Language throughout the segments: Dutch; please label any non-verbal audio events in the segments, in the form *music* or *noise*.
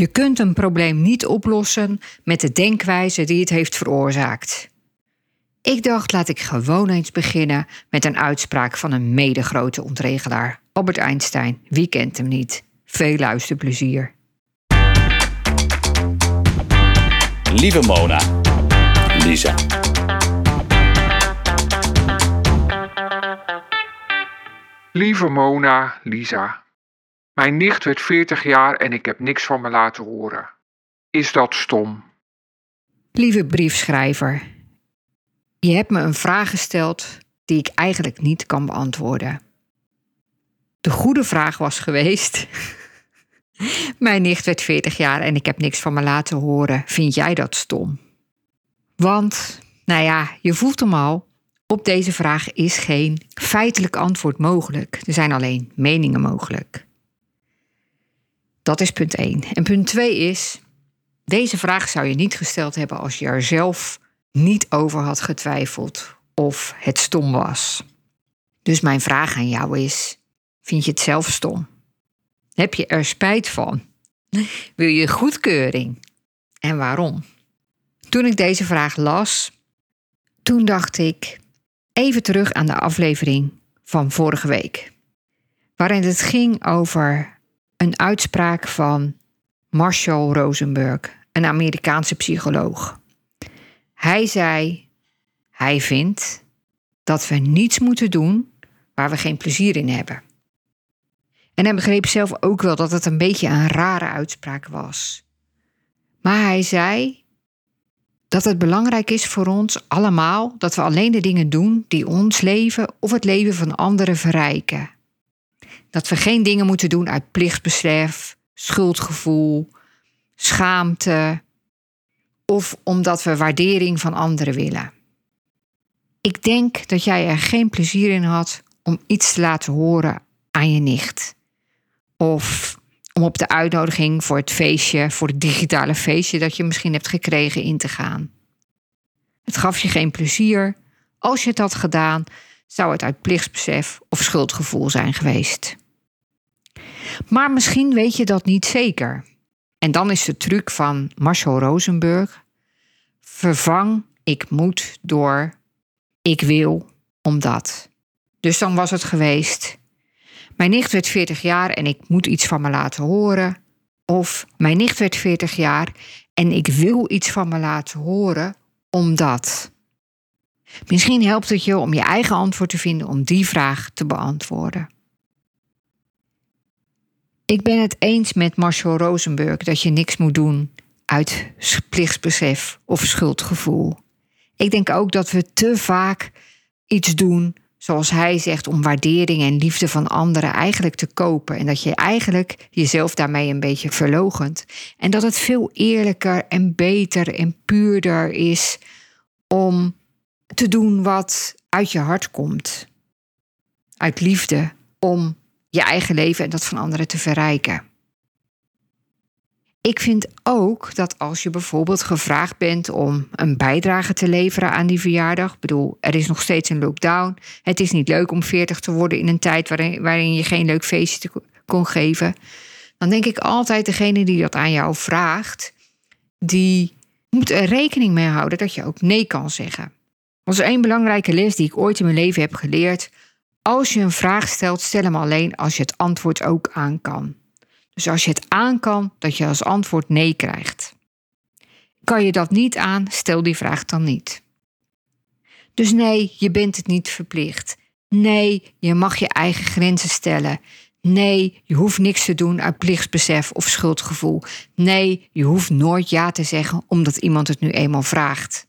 Je kunt een probleem niet oplossen met de denkwijze die het heeft veroorzaakt. Ik dacht, laat ik gewoon eens beginnen met een uitspraak van een medegrote ontregelaar, Albert Einstein. Wie kent hem niet? Veel luisterplezier. Lieve Mona, Lisa. Lieve Mona, Lisa. Mijn nicht werd 40 jaar en ik heb niks van me laten horen. Is dat stom? Lieve briefschrijver, je hebt me een vraag gesteld die ik eigenlijk niet kan beantwoorden. De goede vraag was geweest. *laughs* Mijn nicht werd 40 jaar en ik heb niks van me laten horen. Vind jij dat stom? Want, nou ja, je voelt hem al. Op deze vraag is geen feitelijk antwoord mogelijk. Er zijn alleen meningen mogelijk. Dat is punt 1. En punt 2 is: deze vraag zou je niet gesteld hebben als je er zelf niet over had getwijfeld of het stom was. Dus mijn vraag aan jou is: vind je het zelf stom? Heb je er spijt van? Wil je goedkeuring? En waarom? Toen ik deze vraag las, toen dacht ik even terug aan de aflevering van vorige week, waarin het ging over een uitspraak van Marshall Rosenberg, een Amerikaanse psycholoog. Hij zei: Hij vindt dat we niets moeten doen waar we geen plezier in hebben. En hij begreep zelf ook wel dat het een beetje een rare uitspraak was. Maar hij zei dat het belangrijk is voor ons allemaal dat we alleen de dingen doen die ons leven of het leven van anderen verrijken. Dat we geen dingen moeten doen uit plichtsbesef, schuldgevoel, schaamte of omdat we waardering van anderen willen. Ik denk dat jij er geen plezier in had om iets te laten horen aan je nicht. Of om op de uitnodiging voor het feestje, voor het digitale feestje dat je misschien hebt gekregen, in te gaan. Het gaf je geen plezier. Als je het had gedaan, zou het uit plichtsbesef of schuldgevoel zijn geweest. Maar misschien weet je dat niet zeker. En dan is de truc van Marshall Rosenberg: vervang ik moet door ik wil omdat. Dus dan was het geweest: mijn nicht werd 40 jaar en ik moet iets van me laten horen. Of mijn nicht werd 40 jaar en ik wil iets van me laten horen omdat. Misschien helpt het je om je eigen antwoord te vinden om die vraag te beantwoorden. Ik ben het eens met Marshall Rosenberg dat je niks moet doen uit plichtsbesef of schuldgevoel. Ik denk ook dat we te vaak iets doen, zoals hij zegt, om waardering en liefde van anderen eigenlijk te kopen. En dat je eigenlijk jezelf daarmee een beetje verlogent. En dat het veel eerlijker en beter en puurder is om te doen wat uit je hart komt. Uit liefde, om je eigen leven en dat van anderen te verrijken. Ik vind ook dat als je bijvoorbeeld gevraagd bent om een bijdrage te leveren aan die verjaardag, ik bedoel, er is nog steeds een lockdown, het is niet leuk om 40 te worden in een tijd waarin, waarin je geen leuk feestje kon geven, dan denk ik altijd degene die dat aan jou vraagt, die moet er rekening mee houden dat je ook nee kan zeggen. Dat is één belangrijke les die ik ooit in mijn leven heb geleerd. Als je een vraag stelt, stel hem alleen als je het antwoord ook aan kan. Dus als je het aan kan, dat je als antwoord nee krijgt. Kan je dat niet aan, stel die vraag dan niet. Dus nee, je bent het niet verplicht. Nee, je mag je eigen grenzen stellen. Nee, je hoeft niks te doen uit plichtsbesef of schuldgevoel. Nee, je hoeft nooit ja te zeggen omdat iemand het nu eenmaal vraagt.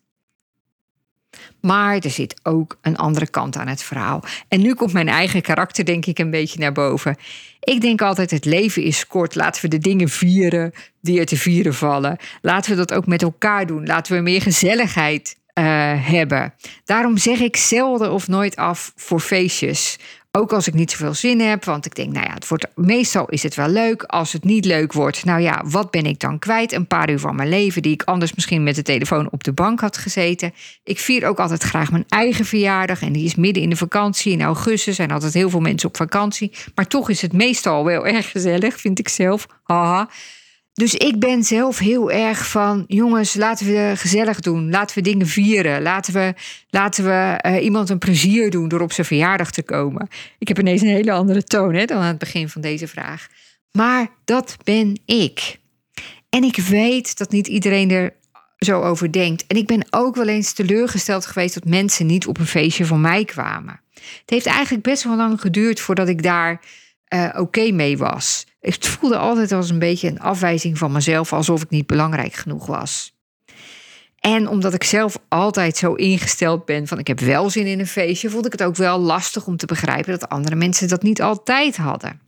Maar er zit ook een andere kant aan het verhaal. En nu komt mijn eigen karakter, denk ik, een beetje naar boven. Ik denk altijd: het leven is kort. Laten we de dingen vieren die er te vieren vallen. Laten we dat ook met elkaar doen. Laten we meer gezelligheid uh, hebben. Daarom zeg ik zelden of nooit af voor feestjes. Ook als ik niet zoveel zin heb, want ik denk, nou ja, het wordt, meestal is het wel leuk. Als het niet leuk wordt, nou ja, wat ben ik dan kwijt? Een paar uur van mijn leven die ik anders misschien met de telefoon op de bank had gezeten. Ik vier ook altijd graag mijn eigen verjaardag en die is midden in de vakantie. In augustus zijn altijd heel veel mensen op vakantie. Maar toch is het meestal wel erg gezellig, vind ik zelf. Haha. Dus ik ben zelf heel erg van, jongens, laten we gezellig doen. Laten we dingen vieren. Laten we, laten we uh, iemand een plezier doen door op zijn verjaardag te komen. Ik heb ineens een hele andere toon hè, dan aan het begin van deze vraag. Maar dat ben ik. En ik weet dat niet iedereen er zo over denkt. En ik ben ook wel eens teleurgesteld geweest dat mensen niet op een feestje van mij kwamen. Het heeft eigenlijk best wel lang geduurd voordat ik daar uh, oké mee was. Het voelde altijd als een beetje een afwijzing van mezelf, alsof ik niet belangrijk genoeg was. En omdat ik zelf altijd zo ingesteld ben van ik heb wel zin in een feestje, vond ik het ook wel lastig om te begrijpen dat andere mensen dat niet altijd hadden.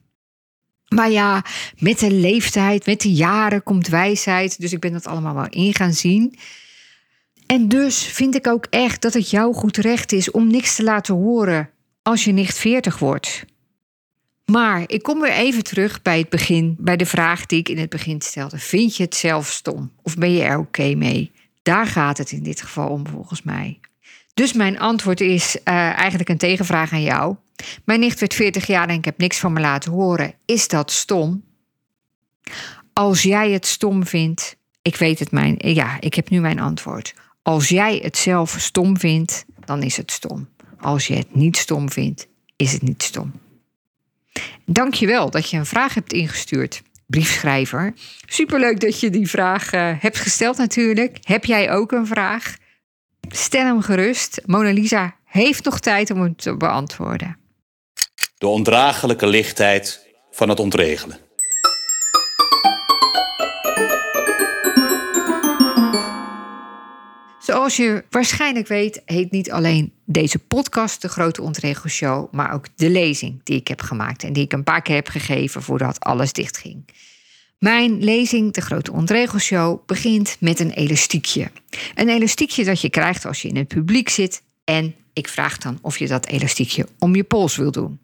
Maar ja, met de leeftijd, met de jaren komt wijsheid, dus ik ben dat allemaal wel in gaan zien. En dus vind ik ook echt dat het jouw goed recht is om niks te laten horen als je nicht 40 wordt. Maar ik kom weer even terug bij het begin, bij de vraag die ik in het begin stelde. Vind je het zelf stom of ben je er oké mee? Daar gaat het in dit geval om, volgens mij. Dus mijn antwoord is uh, eigenlijk een tegenvraag aan jou. Mijn nicht werd 40 jaar en ik heb niks van me laten horen. Is dat stom? Als jij het stom vindt, ik weet het mijn, ja, ik heb nu mijn antwoord. Als jij het zelf stom vindt, dan is het stom. Als je het niet stom vindt, is het niet stom. Dankjewel dat je een vraag hebt ingestuurd, briefschrijver. Superleuk dat je die vraag uh, hebt gesteld natuurlijk. Heb jij ook een vraag? Stel hem gerust. Mona Lisa heeft nog tijd om hem te beantwoorden. De ondraaglijke lichtheid van het ontregelen. Zoals je waarschijnlijk weet, heet niet alleen deze podcast de Grote Ontregelshow, maar ook de lezing die ik heb gemaakt en die ik een paar keer heb gegeven voordat alles dichtging. Mijn lezing, de Grote Ontregelshow, begint met een elastiekje. Een elastiekje dat je krijgt als je in het publiek zit en ik vraag dan of je dat elastiekje om je pols wil doen.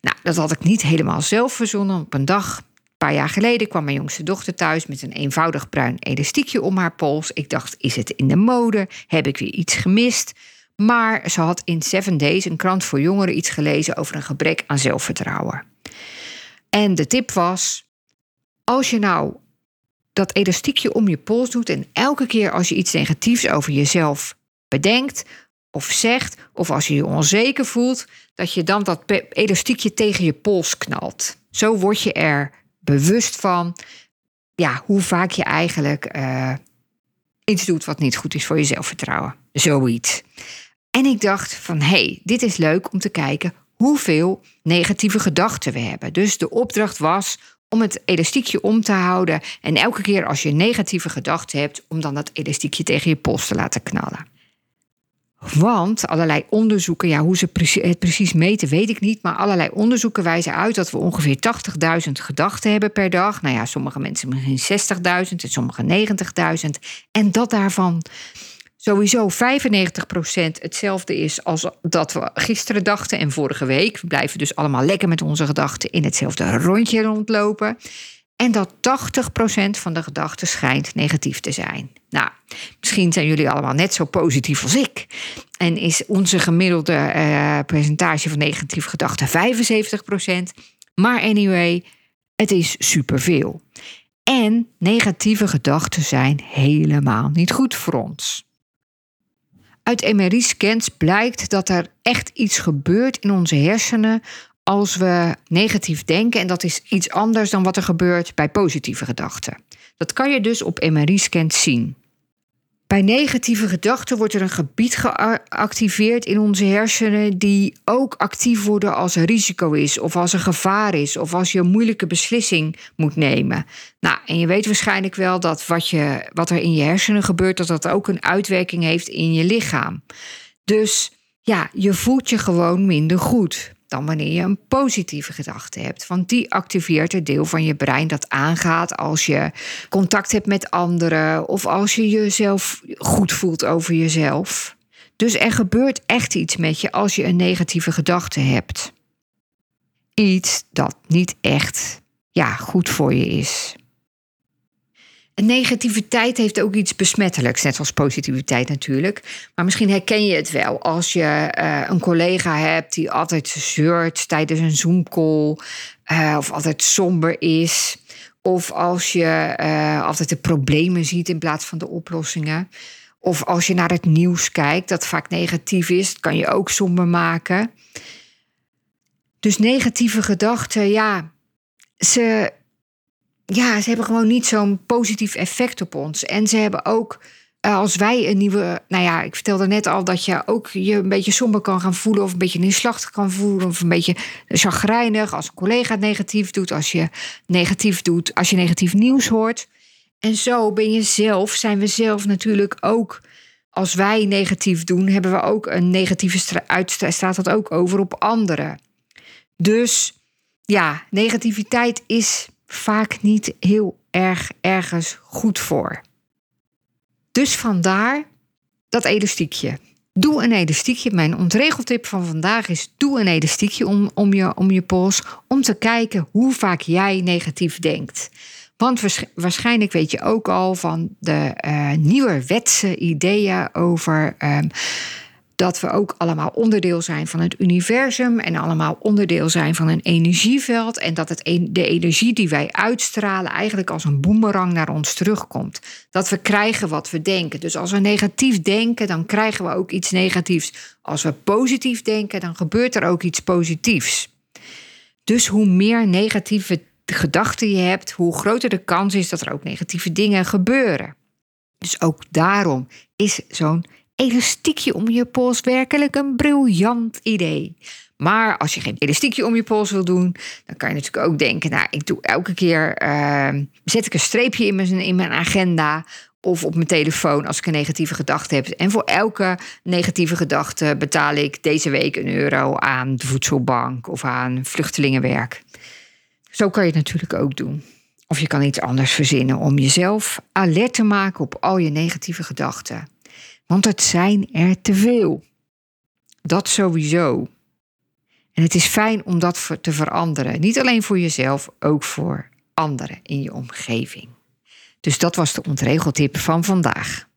Nou, dat had ik niet helemaal zelf verzonnen. Op een dag een paar jaar geleden kwam mijn jongste dochter thuis met een eenvoudig bruin elastiekje om haar pols. Ik dacht, is het in de mode? Heb ik weer iets gemist? Maar ze had in Seven Days, een krant voor jongeren, iets gelezen over een gebrek aan zelfvertrouwen. En de tip was: als je nou dat elastiekje om je pols doet en elke keer als je iets negatiefs over jezelf bedenkt of zegt, of als je je onzeker voelt, dat je dan dat elastiekje tegen je pols knalt. Zo word je er bewust van ja, hoe vaak je eigenlijk uh, iets doet wat niet goed is voor je zelfvertrouwen. Zoiets. En ik dacht van hé, hey, dit is leuk om te kijken hoeveel negatieve gedachten we hebben. Dus de opdracht was om het elastiekje om te houden en elke keer als je negatieve gedachten hebt, om dan dat elastiekje tegen je pols te laten knallen. Want allerlei onderzoeken, ja, hoe ze het precies meten, weet ik niet. Maar allerlei onderzoeken wijzen uit dat we ongeveer 80.000 gedachten hebben per dag. Nou ja, sommige mensen misschien 60.000 en sommige 90.000. En dat daarvan sowieso 95% hetzelfde is als dat we gisteren dachten en vorige week. We blijven dus allemaal lekker met onze gedachten in hetzelfde rondje rondlopen. En dat 80% van de gedachten schijnt negatief te zijn. Nou, misschien zijn jullie allemaal net zo positief als ik. En is onze gemiddelde uh, percentage van negatieve gedachten 75%. Maar anyway, het is superveel. En negatieve gedachten zijn helemaal niet goed voor ons. Uit MRI-scans blijkt dat er echt iets gebeurt in onze hersenen als we negatief denken. En dat is iets anders dan wat er gebeurt bij positieve gedachten. Dat kan je dus op MRI-scans zien. Bij negatieve gedachten wordt er een gebied geactiveerd in onze hersenen die ook actief worden als er risico is, of als er gevaar is, of als je een moeilijke beslissing moet nemen. Nou, en je weet waarschijnlijk wel dat wat, je, wat er in je hersenen gebeurt, dat dat ook een uitwerking heeft in je lichaam. Dus ja, je voelt je gewoon minder goed dan wanneer je een positieve gedachte hebt. Want die activeert het deel van je brein dat aangaat als je contact hebt met anderen of als je jezelf goed voelt over jezelf. Dus er gebeurt echt iets met je als je een negatieve gedachte hebt. Iets dat niet echt ja, goed voor je is. Negativiteit heeft ook iets besmettelijks, net als positiviteit natuurlijk. Maar misschien herken je het wel als je uh, een collega hebt die altijd zeurt tijdens een Zoom-call, uh, of altijd somber is, of als je uh, altijd de problemen ziet in plaats van de oplossingen. Of als je naar het nieuws kijkt, dat vaak negatief is, kan je ook somber maken. Dus negatieve gedachten, ja, ze ja, ze hebben gewoon niet zo'n positief effect op ons. En ze hebben ook, eh, als wij een nieuwe. Nou ja, ik vertelde net al dat je ook je een beetje somber kan gaan voelen. Of een beetje neerslachtig kan voelen. Of een beetje chagrijnig. Als een collega het negatief doet. Als je negatief doet. Als je negatief nieuws hoort. En zo ben je zelf, zijn we zelf natuurlijk ook. Als wij negatief doen, hebben we ook een negatieve uitstraling. Staat dat ook over op anderen. Dus ja, negativiteit is vaak niet heel erg ergens goed voor. Dus vandaar dat elastiekje. Doe een elastiekje. Mijn ontregeltip van vandaag is: doe een elastiekje om, om, je, om je pols. Om te kijken hoe vaak jij negatief denkt. Want waarschijnlijk weet je ook al van de uh, nieuwe wetse ideeën over. Um, dat we ook allemaal onderdeel zijn van het universum en allemaal onderdeel zijn van een energieveld en dat het de energie die wij uitstralen eigenlijk als een boemerang naar ons terugkomt. Dat we krijgen wat we denken. Dus als we negatief denken, dan krijgen we ook iets negatiefs. Als we positief denken, dan gebeurt er ook iets positiefs. Dus hoe meer negatieve gedachten je hebt, hoe groter de kans is dat er ook negatieve dingen gebeuren. Dus ook daarom is zo'n elastiekje om je pols werkelijk een briljant idee. Maar als je geen elastiekje om je pols wil doen, dan kan je natuurlijk ook denken: nou, ik doe elke keer uh, zet ik een streepje in mijn, in mijn agenda of op mijn telefoon als ik een negatieve gedachte heb. En voor elke negatieve gedachte betaal ik deze week een euro aan de voedselbank of aan vluchtelingenwerk. Zo kan je het natuurlijk ook doen. Of je kan iets anders verzinnen om jezelf alert te maken op al je negatieve gedachten. Want het zijn er te veel. Dat sowieso. En het is fijn om dat te veranderen. Niet alleen voor jezelf, ook voor anderen in je omgeving. Dus dat was de ontregeltip van vandaag.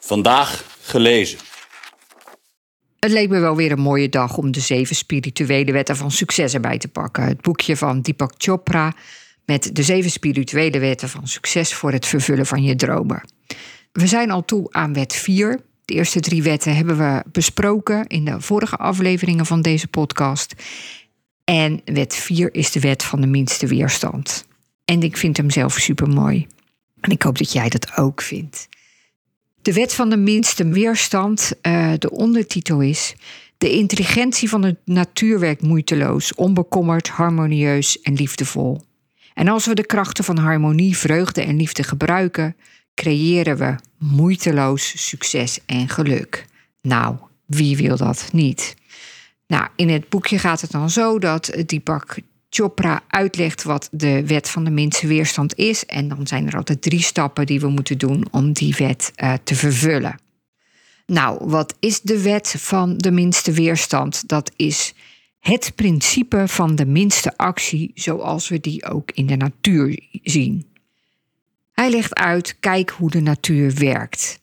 Vandaag gelezen. Het leek me wel weer een mooie dag om de zeven spirituele wetten van succes erbij te pakken. Het boekje van Deepak Chopra met de zeven spirituele wetten van succes voor het vervullen van je dromen. We zijn al toe aan wet 4. De eerste drie wetten hebben we besproken in de vorige afleveringen van deze podcast. En wet 4 is de wet van de minste weerstand. En ik vind hem zelf super mooi. En ik hoop dat jij dat ook vindt. De wet van de minste weerstand, uh, de ondertitel is. De intelligentie van de natuur werkt moeiteloos, onbekommerd, harmonieus en liefdevol. En als we de krachten van harmonie, vreugde en liefde gebruiken, creëren we moeiteloos succes en geluk. Nou, wie wil dat niet? Nou, in het boekje gaat het dan zo dat Deepak Chopra uitlegt wat de wet van de minste weerstand is. En dan zijn er altijd drie stappen die we moeten doen om die wet uh, te vervullen. Nou, wat is de wet van de minste weerstand? Dat is het principe van de minste actie zoals we die ook in de natuur zien. Hij legt uit, kijk hoe de natuur werkt.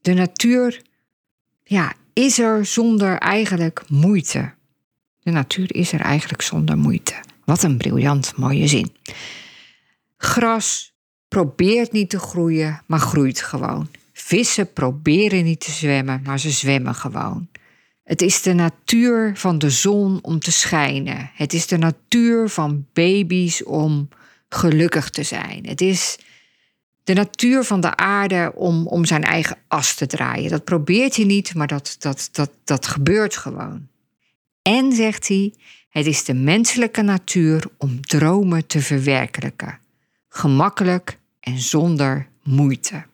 De natuur ja, is er zonder eigenlijk moeite. De natuur is er eigenlijk zonder moeite. Wat een briljant mooie zin. Gras probeert niet te groeien, maar groeit gewoon. Vissen proberen niet te zwemmen, maar ze zwemmen gewoon. Het is de natuur van de zon om te schijnen. Het is de natuur van baby's om gelukkig te zijn. Het is de natuur van de aarde om, om zijn eigen as te draaien. Dat probeert hij niet, maar dat, dat, dat, dat gebeurt gewoon. En zegt hij, het is de menselijke natuur om dromen te verwerkelijken. Gemakkelijk en zonder moeite.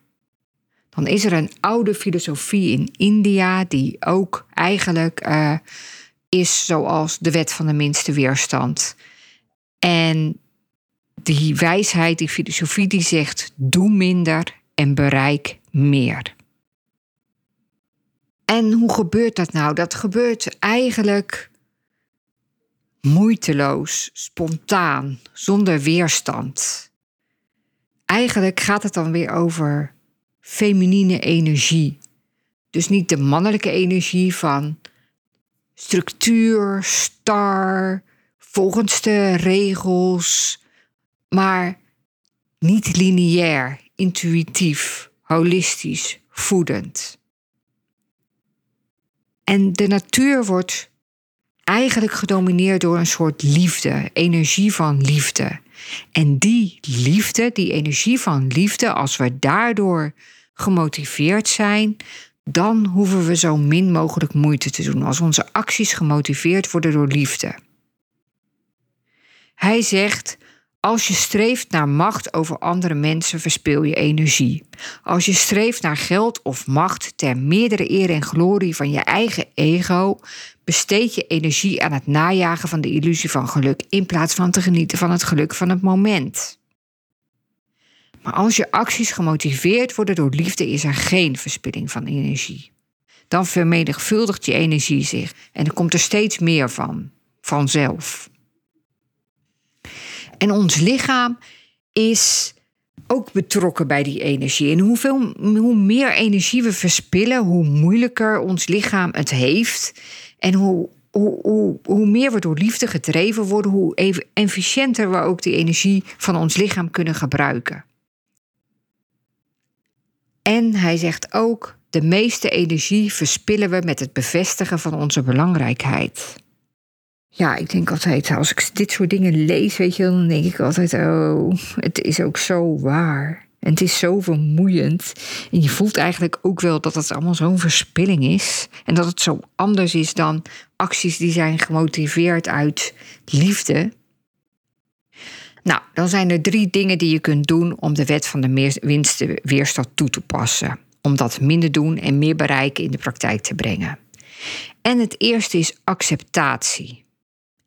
Dan is er een oude filosofie in India die ook eigenlijk uh, is zoals de wet van de minste weerstand. En die wijsheid, die filosofie, die zegt: doe minder en bereik meer. En hoe gebeurt dat nou? Dat gebeurt eigenlijk moeiteloos, spontaan, zonder weerstand. Eigenlijk gaat het dan weer over feminine energie. Dus niet de mannelijke energie van structuur, star, volgens de regels, maar niet lineair, intuïtief, holistisch, voedend. En de natuur wordt eigenlijk gedomineerd door een soort liefde, energie van liefde. En die liefde, die energie van liefde, als we daardoor gemotiveerd zijn, dan hoeven we zo min mogelijk moeite te doen als onze acties gemotiveerd worden door liefde. Hij zegt: Als je streeft naar macht over andere mensen, verspil je energie. Als je streeft naar geld of macht ter meerdere eer en glorie van je eigen ego, besteed je energie aan het najagen van de illusie van geluk in plaats van te genieten van het geluk van het moment. Maar als je acties gemotiveerd worden door liefde, is er geen verspilling van energie. Dan vermenigvuldigt je energie zich en er komt er steeds meer van, vanzelf. En ons lichaam is ook betrokken bij die energie. En hoeveel, hoe meer energie we verspillen, hoe moeilijker ons lichaam het heeft. En hoe, hoe, hoe, hoe meer we door liefde gedreven worden, hoe efficiënter we ook die energie van ons lichaam kunnen gebruiken. En hij zegt ook: de meeste energie verspillen we met het bevestigen van onze belangrijkheid. Ja, ik denk altijd, als ik dit soort dingen lees, weet je, dan denk ik altijd: oh, het is ook zo waar. En het is zo vermoeiend. En je voelt eigenlijk ook wel dat het allemaal zo'n verspilling is. En dat het zo anders is dan acties die zijn gemotiveerd uit liefde. Nou, dan zijn er drie dingen die je kunt doen om de wet van de winste weerstand toe te passen. Om dat minder doen en meer bereiken in de praktijk te brengen. En het eerste is acceptatie.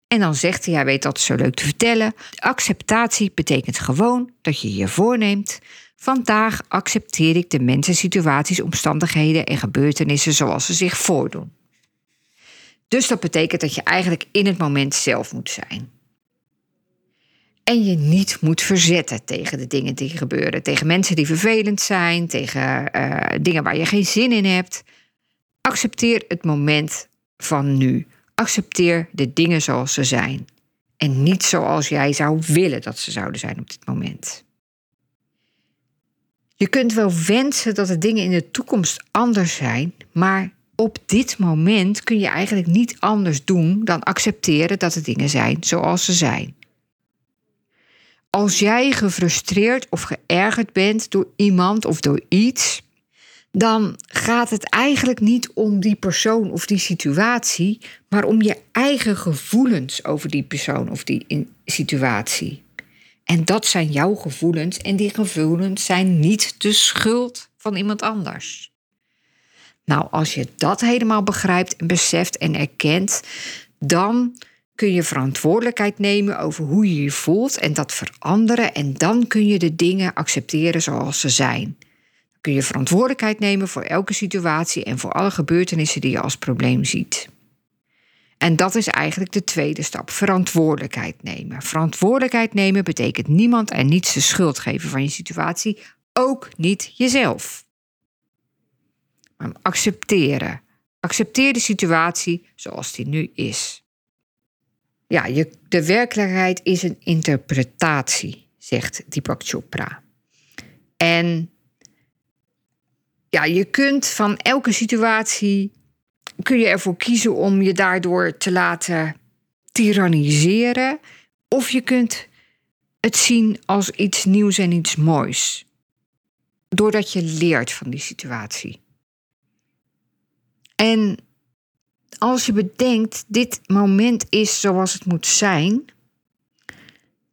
En dan zegt hij, hij weet dat zo leuk te vertellen. Acceptatie betekent gewoon dat je je voorneemt. Vandaag accepteer ik de mensen, situaties, omstandigheden en gebeurtenissen zoals ze zich voordoen. Dus dat betekent dat je eigenlijk in het moment zelf moet zijn. En je niet moet verzetten tegen de dingen die gebeuren. Tegen mensen die vervelend zijn, tegen uh, dingen waar je geen zin in hebt. Accepteer het moment van nu. Accepteer de dingen zoals ze zijn. En niet zoals jij zou willen dat ze zouden zijn op dit moment. Je kunt wel wensen dat de dingen in de toekomst anders zijn, maar op dit moment kun je eigenlijk niet anders doen dan accepteren dat de dingen zijn zoals ze zijn. Als jij gefrustreerd of geërgerd bent door iemand of door iets, dan gaat het eigenlijk niet om die persoon of die situatie, maar om je eigen gevoelens over die persoon of die situatie. En dat zijn jouw gevoelens en die gevoelens zijn niet de schuld van iemand anders. Nou, als je dat helemaal begrijpt en beseft en erkent, dan kun je verantwoordelijkheid nemen over hoe je je voelt en dat veranderen. En dan kun je de dingen accepteren zoals ze zijn. Dan kun je verantwoordelijkheid nemen voor elke situatie en voor alle gebeurtenissen die je als probleem ziet. En dat is eigenlijk de tweede stap: verantwoordelijkheid nemen. Verantwoordelijkheid nemen betekent niemand en niets de schuld geven van je situatie, ook niet jezelf. Accepteren. Accepteer de situatie zoals die nu is. Ja, je, de werkelijkheid is een interpretatie, zegt Deepak Chopra. En ja, je kunt van elke situatie kun je ervoor kiezen om je daardoor te laten tyranniseren, of je kunt het zien als iets nieuws en iets moois. doordat je leert van die situatie. En als je bedenkt, dit moment is zoals het moet zijn,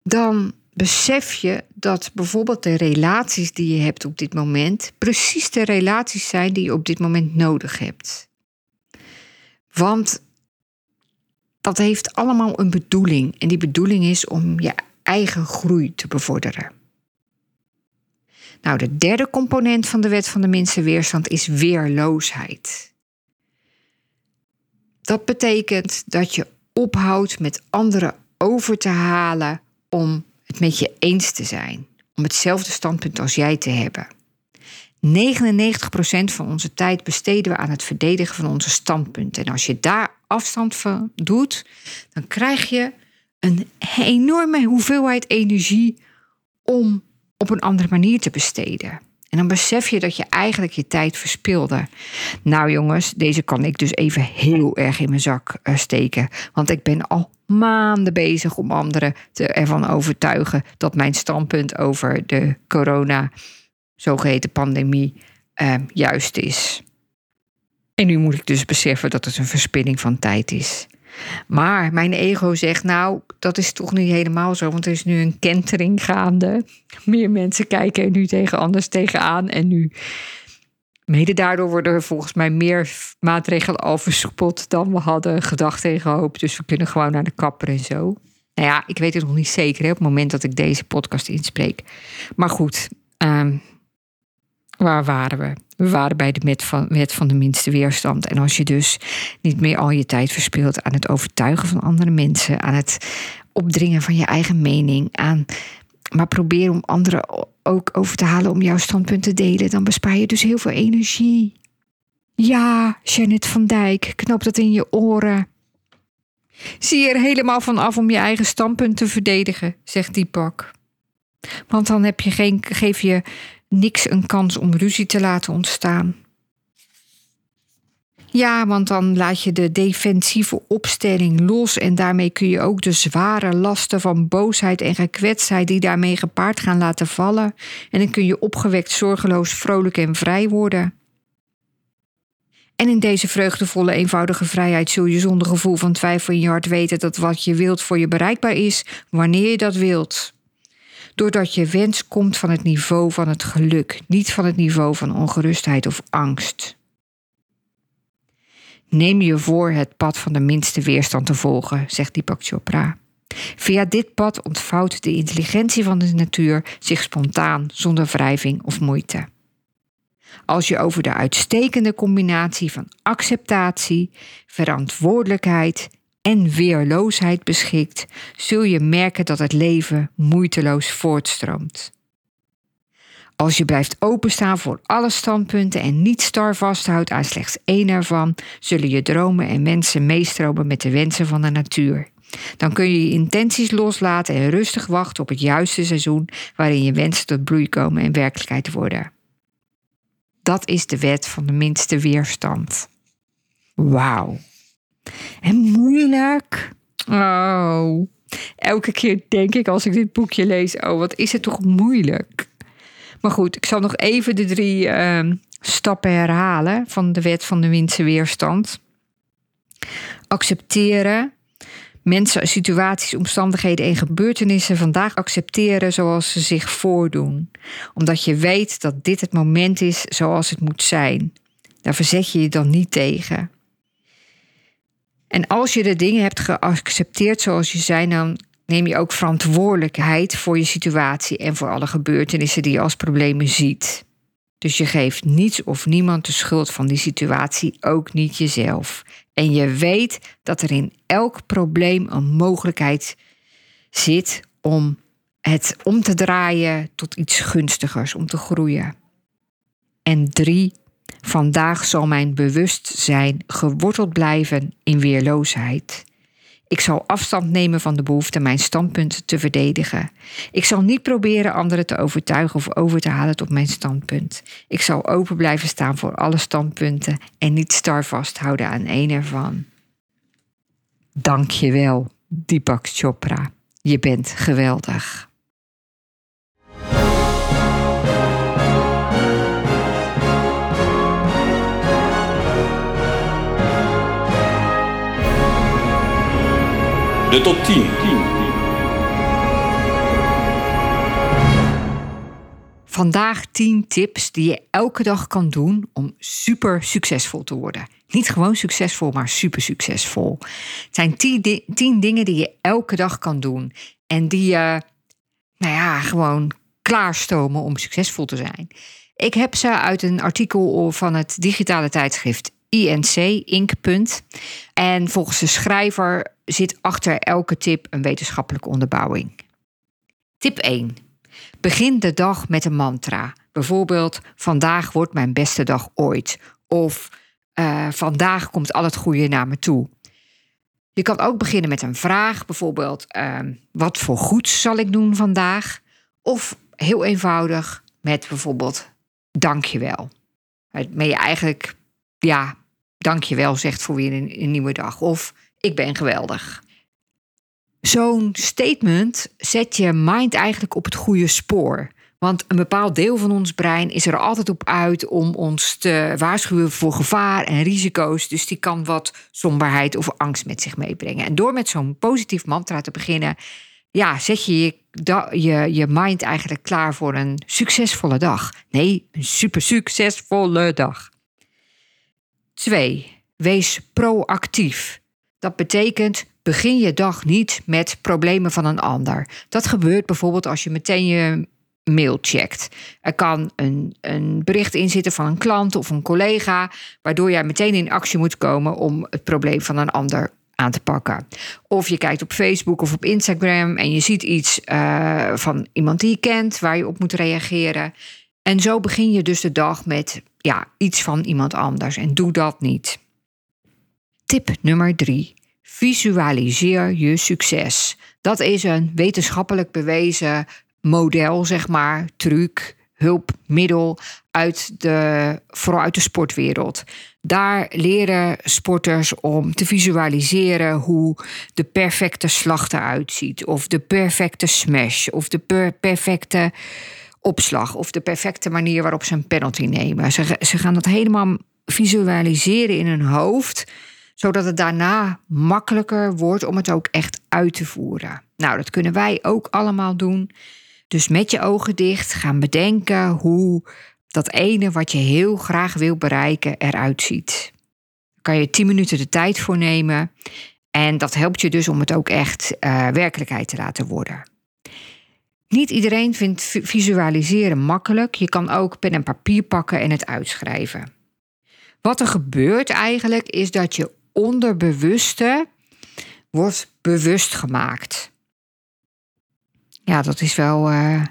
dan besef je dat bijvoorbeeld de relaties die je hebt op dit moment precies de relaties zijn die je op dit moment nodig hebt. Want dat heeft allemaal een bedoeling. En die bedoeling is om je eigen groei te bevorderen. Nou, de derde component van de wet van de minste weerstand is weerloosheid. Dat betekent dat je ophoudt met anderen over te halen om het met je eens te zijn, om hetzelfde standpunt als jij te hebben. 99% van onze tijd besteden we aan het verdedigen van onze standpunten. En als je daar afstand van doet, dan krijg je een enorme hoeveelheid energie om op een andere manier te besteden. En dan besef je dat je eigenlijk je tijd verspilde. Nou jongens, deze kan ik dus even heel erg in mijn zak eh, steken. Want ik ben al maanden bezig om anderen te, ervan overtuigen dat mijn standpunt over de corona, zogeheten pandemie, uh, juist is. En nu moet ik dus beseffen dat het een verspilling van tijd is. Maar mijn ego zegt, nou, dat is toch niet helemaal zo, want er is nu een kentering gaande. Meer mensen kijken er nu tegen anders tegenaan. En nu, mede daardoor worden er volgens mij meer maatregelen al versoepeld dan we hadden gedacht en gehoopt. Dus we kunnen gewoon naar de kapper en zo. Nou ja, ik weet het nog niet zeker hè, op het moment dat ik deze podcast inspreek. Maar goed, um, waar waren we? We waren bij de wet van, van de minste weerstand. En als je dus niet meer al je tijd verspilt aan het overtuigen van andere mensen, aan het opdringen van je eigen mening, aan maar probeer om anderen ook over te halen om jouw standpunt te delen, dan bespaar je dus heel veel energie. Ja, Janet van Dijk, knop dat in je oren. Zie er helemaal van af om je eigen standpunt te verdedigen, zegt Deepak. Want dan heb je geen, geef je niks een kans om ruzie te laten ontstaan. Ja, want dan laat je de defensieve opstelling los en daarmee kun je ook de zware lasten van boosheid en gekwetstheid die daarmee gepaard gaan laten vallen. En dan kun je opgewekt, zorgeloos, vrolijk en vrij worden. En in deze vreugdevolle, eenvoudige vrijheid zul je zonder gevoel van twijfel in je hart weten dat wat je wilt voor je bereikbaar is, wanneer je dat wilt doordat je wens komt van het niveau van het geluk, niet van het niveau van ongerustheid of angst. Neem je voor het pad van de minste weerstand te volgen, zegt Deepak Chopra. Via dit pad ontvouwt de intelligentie van de natuur zich spontaan, zonder wrijving of moeite. Als je over de uitstekende combinatie van acceptatie, verantwoordelijkheid en weerloosheid beschikt, zul je merken dat het leven moeiteloos voortstroomt. Als je blijft openstaan voor alle standpunten en niet star vasthoudt aan slechts één ervan, zullen je dromen en mensen meestromen met de wensen van de natuur. Dan kun je je intenties loslaten en rustig wachten op het juiste seizoen waarin je wensen tot bloei komen en werkelijkheid worden. Dat is de wet van de minste weerstand. Wauw. En moeilijk. Oh. Elke keer denk ik als ik dit boekje lees: oh, wat is het toch moeilijk. Maar goed, ik zal nog even de drie uh, stappen herhalen van de wet van de minste weerstand. Accepteren. Mensen, situaties, omstandigheden en gebeurtenissen vandaag accepteren zoals ze zich voordoen. Omdat je weet dat dit het moment is zoals het moet zijn. Daar verzet je je dan niet tegen. En als je de dingen hebt geaccepteerd zoals je zijn, dan neem je ook verantwoordelijkheid voor je situatie en voor alle gebeurtenissen die je als problemen ziet. Dus je geeft niets of niemand de schuld van die situatie, ook niet jezelf. En je weet dat er in elk probleem een mogelijkheid zit om het om te draaien tot iets gunstigers, om te groeien. En drie, Vandaag zal mijn bewustzijn geworteld blijven in weerloosheid. Ik zal afstand nemen van de behoefte mijn standpunt te verdedigen. Ik zal niet proberen anderen te overtuigen of over te halen tot mijn standpunt. Ik zal open blijven staan voor alle standpunten en niet star vasthouden aan één ervan. Dank je wel, Deepak Chopra. Je bent geweldig. De tot 10. Vandaag 10 tips die je elke dag kan doen om super succesvol te worden. Niet gewoon succesvol, maar super succesvol. Het zijn 10 dingen die je elke dag kan doen. En die je, nou ja, gewoon klaarstomen om succesvol te zijn. Ik heb ze uit een artikel van het digitale tijdschrift INC, Inc. En volgens de schrijver zit achter elke tip een wetenschappelijke onderbouwing. Tip 1. Begin de dag met een mantra. Bijvoorbeeld: Vandaag wordt mijn beste dag ooit. Of uh, Vandaag komt al het goede naar me toe. Je kan ook beginnen met een vraag, bijvoorbeeld: uh, Wat voor goeds zal ik doen vandaag? Of heel eenvoudig met bijvoorbeeld: Dankjewel. Waarmee je eigenlijk, ja, dankjewel zegt voor weer een, nieuwe dag. Of ik ben geweldig. Zo'n statement zet je mind eigenlijk op het goede spoor. Want een bepaald deel van ons brein is er altijd op uit om ons te waarschuwen voor gevaar en risico's. Dus die kan wat somberheid of angst met zich meebrengen. En door met zo'n positief mantra te beginnen, ja, zet je je, je je mind eigenlijk klaar voor een succesvolle dag. Nee, een super succesvolle dag. 2. Wees proactief. Dat betekent begin je dag niet met problemen van een ander. Dat gebeurt bijvoorbeeld als je meteen je mail checkt. Er kan een, een bericht in zitten van een klant of een collega, waardoor jij meteen in actie moet komen om het probleem van een ander aan te pakken. Of je kijkt op Facebook of op Instagram en je ziet iets uh, van iemand die je kent waar je op moet reageren. En zo begin je dus de dag met ja, iets van iemand anders en doe dat niet. Tip nummer drie. Visualiseer je succes. Dat is een wetenschappelijk bewezen model, zeg maar, truc, hulpmiddel uit de, vooral uit de sportwereld. Daar leren sporters om te visualiseren hoe de perfecte slag eruit ziet, of de perfecte smash, of de perfecte opslag, of de perfecte manier waarop ze een penalty nemen. Ze, ze gaan dat helemaal visualiseren in hun hoofd zodat het daarna makkelijker wordt om het ook echt uit te voeren. Nou, dat kunnen wij ook allemaal doen. Dus met je ogen dicht gaan bedenken hoe dat ene wat je heel graag wil bereiken eruit ziet. Daar kan je 10 minuten de tijd voor nemen. En dat helpt je dus om het ook echt uh, werkelijkheid te laten worden. Niet iedereen vindt visualiseren makkelijk. Je kan ook pen en papier pakken en het uitschrijven. Wat er gebeurt eigenlijk is dat je onderbewuste wordt bewust gemaakt. Ja, dat is wel uh,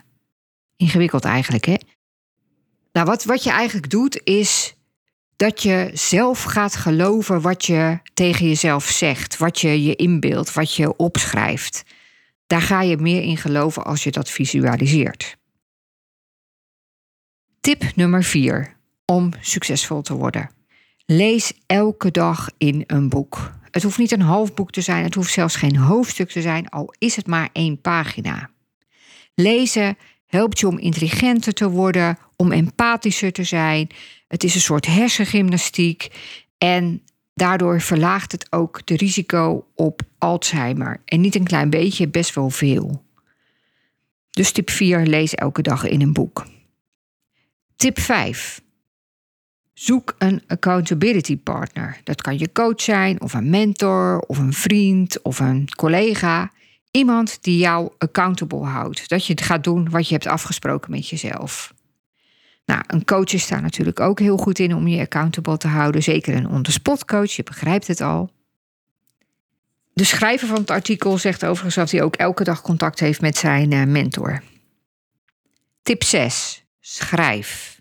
ingewikkeld eigenlijk, hè? Nou, wat, wat je eigenlijk doet, is dat je zelf gaat geloven wat je tegen jezelf zegt, wat je je inbeeldt, wat je opschrijft. Daar ga je meer in geloven als je dat visualiseert. Tip nummer 4 om succesvol te worden. Lees elke dag in een boek. Het hoeft niet een half boek te zijn, het hoeft zelfs geen hoofdstuk te zijn, al is het maar één pagina. Lezen helpt je om intelligenter te worden, om empathischer te zijn. Het is een soort hersengymnastiek en daardoor verlaagt het ook de risico op Alzheimer. En niet een klein beetje, best wel veel. Dus tip 4, lees elke dag in een boek. Tip 5. Zoek een accountability partner. Dat kan je coach zijn, of een mentor, of een vriend, of een collega. Iemand die jou accountable houdt. Dat je het gaat doen wat je hebt afgesproken met jezelf. Nou, een coach is daar natuurlijk ook heel goed in om je accountable te houden. Zeker een on-the-spot coach, je begrijpt het al. De schrijver van het artikel zegt overigens dat hij ook elke dag contact heeft met zijn eh, mentor. Tip 6. Schrijf.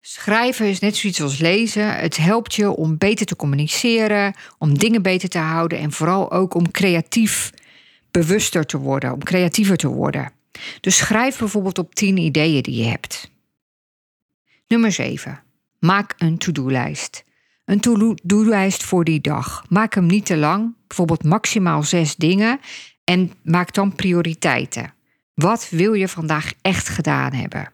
Schrijven is net zoiets als lezen. Het helpt je om beter te communiceren, om dingen beter te houden en vooral ook om creatief bewuster te worden, om creatiever te worden. Dus schrijf bijvoorbeeld op 10 ideeën die je hebt. Nummer 7. Maak een to-do-lijst. Een to-do-lijst voor die dag. Maak hem niet te lang, bijvoorbeeld maximaal zes dingen en maak dan prioriteiten. Wat wil je vandaag echt gedaan hebben?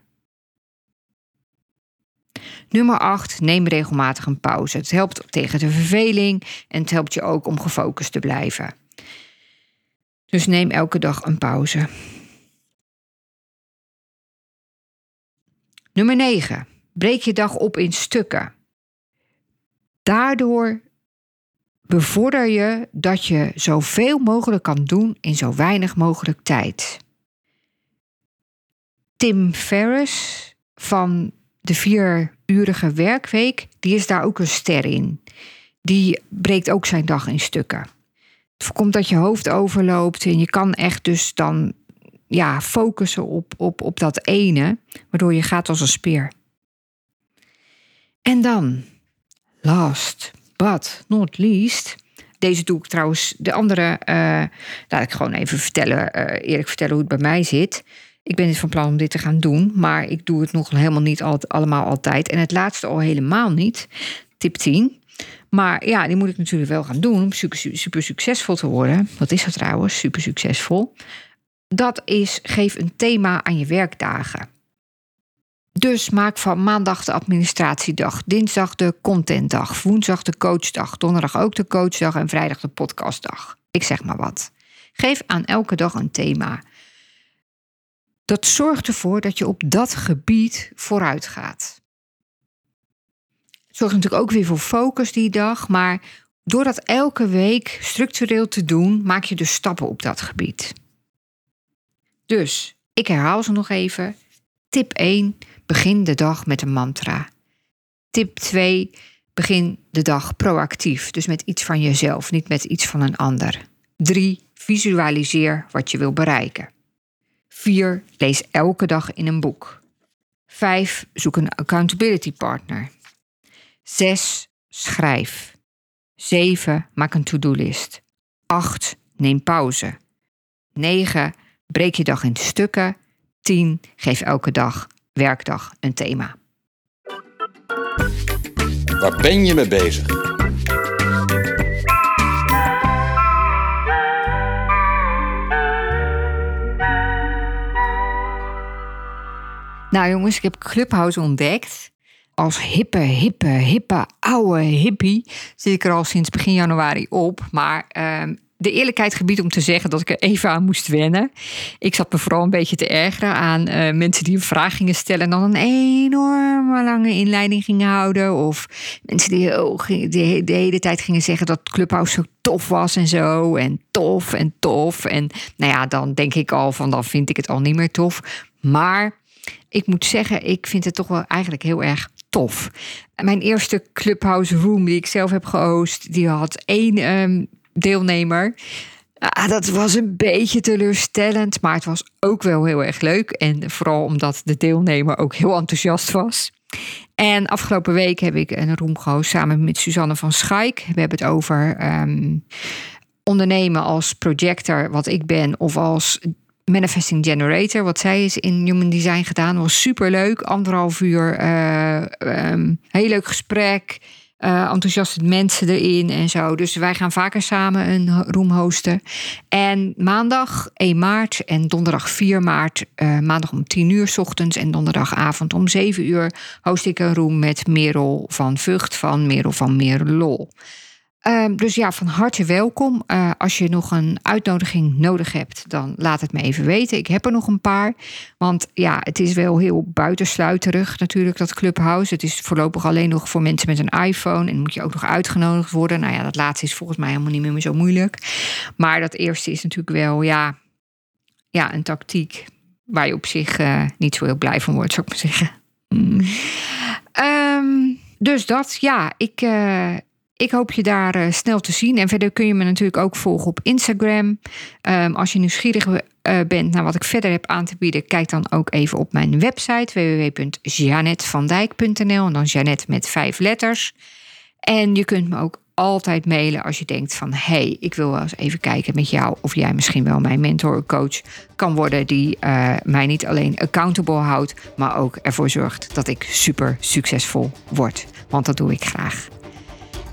Nummer 8. Neem regelmatig een pauze. Het helpt tegen de verveling en het helpt je ook om gefocust te blijven. Dus neem elke dag een pauze. Nummer 9. Breek je dag op in stukken. Daardoor bevorder je dat je zoveel mogelijk kan doen in zo weinig mogelijk tijd. Tim Ferriss van de vierurige werkweek, die is daar ook een ster in. Die breekt ook zijn dag in stukken. Het voorkomt dat je hoofd overloopt en je kan echt dus dan ja, focussen op, op, op dat ene, waardoor je gaat als een speer. En dan, last but not least, deze doe ik trouwens, de andere, uh, laat ik gewoon even vertellen, uh, eerlijk vertellen hoe het bij mij zit. Ik ben niet van plan om dit te gaan doen, maar ik doe het nog helemaal niet al, allemaal altijd. En het laatste al helemaal niet, tip 10. Maar ja, die moet ik natuurlijk wel gaan doen om super, super succesvol te worden. Wat is dat trouwens, super succesvol? Dat is, geef een thema aan je werkdagen. Dus maak van maandag de administratiedag, dinsdag de contentdag, woensdag de coachdag, donderdag ook de coachdag en vrijdag de podcastdag. Ik zeg maar wat. Geef aan elke dag een thema. Dat zorgt ervoor dat je op dat gebied vooruit gaat. Zorgt natuurlijk ook weer voor focus die dag, maar door dat elke week structureel te doen, maak je dus stappen op dat gebied. Dus, ik herhaal ze nog even. Tip 1 Begin de dag met een mantra. Tip 2. Begin de dag proactief, dus met iets van jezelf, niet met iets van een ander. 3. Visualiseer wat je wil bereiken. 4. Lees elke dag in een boek. 5. Zoek een accountability partner. 6. Schrijf. 7. Maak een to-do-list. 8. Neem pauze. 9. Breek je dag in stukken. 10. Geef elke dag werkdag een thema. Waar ben je mee bezig? Nou jongens, ik heb Clubhouse ontdekt. Als hippe, hippe, hippe, oude hippie zit ik er al sinds begin januari op. Maar uh, de eerlijkheid gebied om te zeggen dat ik er even aan moest wennen. Ik zat me vooral een beetje te ergeren aan uh, mensen die een vraag gingen stellen en dan een enorme lange inleiding gingen houden. Of mensen die oh, de, de, hele tijd gingen zeggen dat Clubhouse zo tof was en zo. En tof en tof. En nou ja, dan denk ik al van dan vind ik het al niet meer tof. Maar ik moet zeggen, ik vind het toch wel eigenlijk heel erg tof. Mijn eerste Clubhouse Room die ik zelf heb gehost, die had één um, deelnemer. Ah, dat was een beetje teleurstellend, maar het was ook wel heel erg leuk. En vooral omdat de deelnemer ook heel enthousiast was. En afgelopen week heb ik een room gehost samen met Suzanne van Schaik. We hebben het over ehm, ondernemen als projector, wat ik ben, of als manifesting generator, wat zij is in Human Design gedaan. was super leuk. Anderhalf uur, uh, heel leuk gesprek uh, enthousiaste mensen erin en zo. Dus wij gaan vaker samen een room hosten. En maandag 1 maart en donderdag 4 maart, uh, maandag om 10 uur ochtends en donderdagavond om 7 uur, host ik een room met Merel van Vught van Merel van Merelol. Ehm, dus ja, van harte welkom. Uh, als je nog een uitnodiging nodig hebt, dan laat het me even weten. Ik heb er nog een paar. Want ja, het is wel heel buitensluiterig natuurlijk, dat Clubhouse. Het is voorlopig alleen nog voor mensen met een iPhone. En moet je ook nog uitgenodigd worden. Nou ja, dat laatste is volgens mij helemaal niet meer zo moeilijk. Maar dat eerste is natuurlijk wel, ja, ja een tactiek waar je op zich uh, niet zo heel blij van wordt, zou ik maar zeggen. Mm. Um, dus dat, ja, ik, uh, ik hoop je daar uh, snel te zien. En verder kun je me natuurlijk ook volgen op Instagram. Um, als je nieuwsgierig uh, bent naar wat ik verder heb aan te bieden, kijk dan ook even op mijn website www.janetvandijk.nl en dan Janet met vijf letters. En je kunt me ook altijd mailen als je denkt van hé, hey, ik wil wel eens even kijken met jou of jij misschien wel mijn mentor coach kan worden die uh, mij niet alleen accountable houdt, maar ook ervoor zorgt dat ik super succesvol word. Want dat doe ik graag.